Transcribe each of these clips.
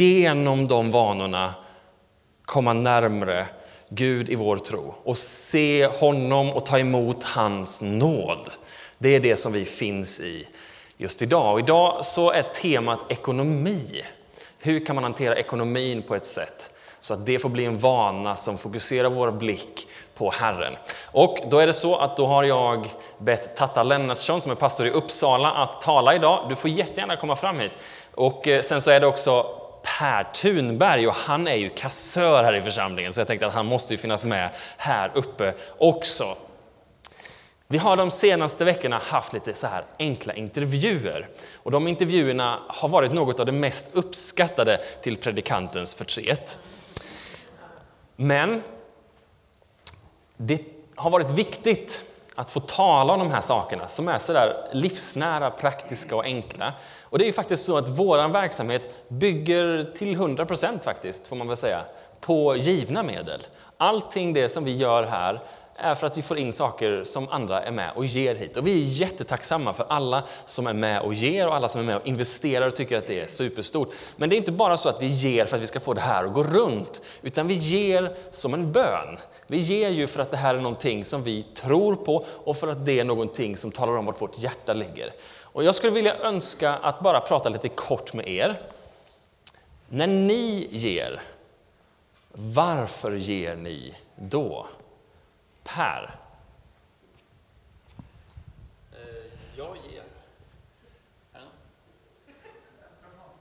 genom de vanorna komma närmre Gud i vår tro och se honom och ta emot hans nåd. Det är det som vi finns i just idag. Och idag så är temat ekonomi. Hur kan man hantera ekonomin på ett sätt så att det får bli en vana som fokuserar vår blick på Herren. Och då är det så att då har jag bett Tatta Lennartsson som är pastor i Uppsala att tala idag. Du får jättegärna komma fram hit. Och eh, sen så är det också Per Thunberg och han är ju kassör här i församlingen så jag tänkte att han måste ju finnas med här uppe också. Vi har de senaste veckorna haft lite så här enkla intervjuer. Och de intervjuerna har varit något av det mest uppskattade till predikantens förtret. Men det har varit viktigt att få tala om de här sakerna som är så där livsnära, praktiska och enkla. Och det är ju faktiskt så att vår verksamhet bygger till 100% faktiskt, får man väl säga, på givna medel. Allting det som vi gör här är för att vi får in saker som andra är med och ger hit. Och vi är jättetacksamma för alla som är med och ger och alla som är med och investerar och tycker att det är superstort. Men det är inte bara så att vi ger för att vi ska få det här att gå runt, utan vi ger som en bön. Vi ger ju för att det här är någonting som vi tror på och för att det är någonting som talar om vart vårt hjärta ligger. Och jag skulle vilja önska att bara prata lite kort med er. När ni ger, varför ger ni då? Per? Eh, jag ger.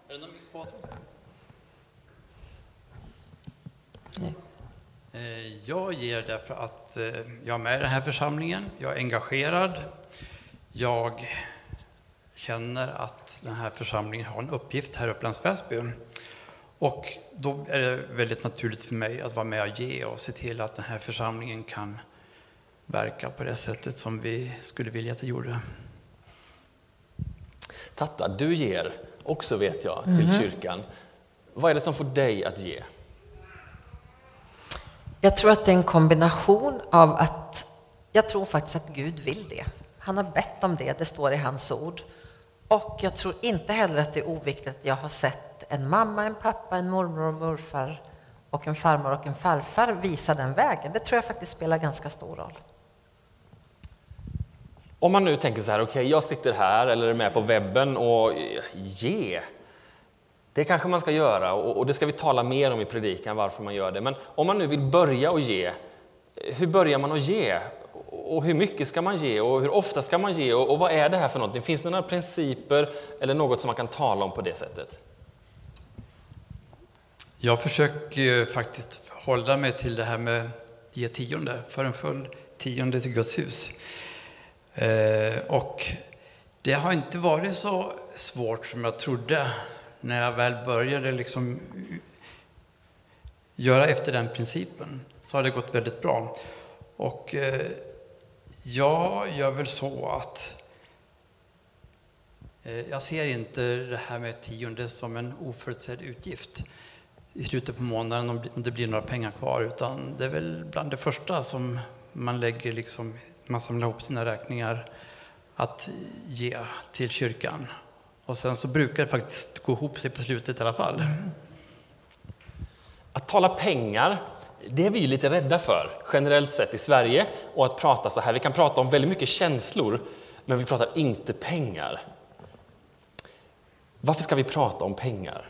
Är det någon mikrofon på? Eh, jag ger därför att eh, jag är med i den här församlingen, jag är engagerad, jag känner att den här församlingen har en uppgift här i Upplands Väsby. Och då är det väldigt naturligt för mig att vara med och ge och se till att den här församlingen kan verka på det sättet som vi skulle vilja att det gjorde. Tatta, du ger också vet jag till mm. kyrkan. Vad är det som får dig att ge? Jag tror att det är en kombination av att jag tror faktiskt att Gud vill det. Han har bett om det, det står i hans ord. Och jag tror inte heller att det är oviktigt att jag har sett en mamma, en pappa, en mormor och morfar och en farmor och en farfar visa den vägen. Det tror jag faktiskt spelar ganska stor roll. Om man nu tänker så här, okej, okay, jag sitter här eller är med på webben och ge. Det kanske man ska göra och det ska vi tala mer om i predikan varför man gör det. Men om man nu vill börja och ge, hur börjar man att ge? Och hur mycket ska man ge och hur ofta ska man ge och vad är det här för någonting? Finns det några principer eller något som man kan tala om på det sättet? Jag försöker faktiskt hålla mig till det här med ge tionde för en full tionde till Guds hus. Eh, och det har inte varit så svårt som jag trodde när jag väl började liksom göra efter den principen. Så har det gått väldigt bra. Och eh, jag gör väl så att eh, jag ser inte det här med tionde som en oförutsedd utgift i slutet på månaden om det blir några pengar kvar, utan det är väl bland det första som man lägger liksom man samlar ihop sina räkningar att ge till kyrkan. Och sen så brukar det faktiskt gå ihop sig på slutet i alla fall. Att tala pengar, det är vi ju lite rädda för generellt sett i Sverige. Och att prata så här, vi kan prata om väldigt mycket känslor, men vi pratar inte pengar. Varför ska vi prata om pengar?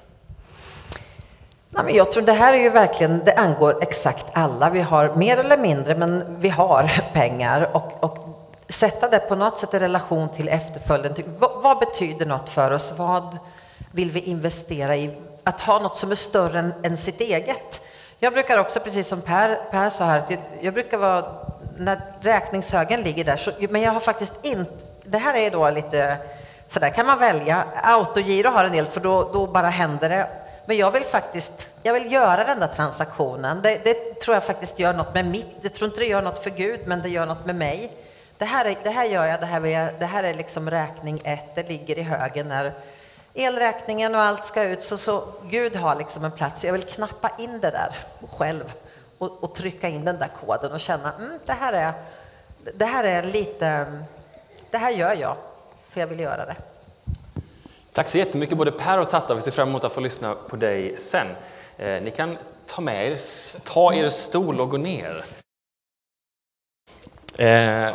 Nej, men jag tror det här är ju verkligen, det angår exakt alla. Vi har mer eller mindre, men vi har pengar och, och sätta det på något sätt i relation till efterföljden. Vad, vad, betyder något för oss? Vad vill vi investera i? Att ha något som är större än, än sitt eget. Jag brukar också, precis som Per, per sa här, jag, jag brukar vara, när räkningshögen ligger där, så, men jag har faktiskt inte, det här är då lite, så där kan man välja. Autogiro har en del, för då, då bara händer det. Men jag vill faktiskt, jag vill göra den där transaktionen. Det, det, tror jag faktiskt gör något med mitt, jag tror inte det gör något för Gud, men det gör något med mig. Det här, är, det här gör jag, det här, jag, det här är liksom räkning ett, det ligger i högen när elräkningen och allt ska ut. Så, så Gud har liksom en plats. Jag vill knappa in det där själv och, och trycka in den där koden och känna, mm, det här är, det här är lite, det här gör jag, för jag vill göra det. Tack så jättemycket både Per och Tatta. Vi ser fram emot att få lyssna på dig sen. Eh, ni kan ta med er, ta er stol och gå ner. Eh,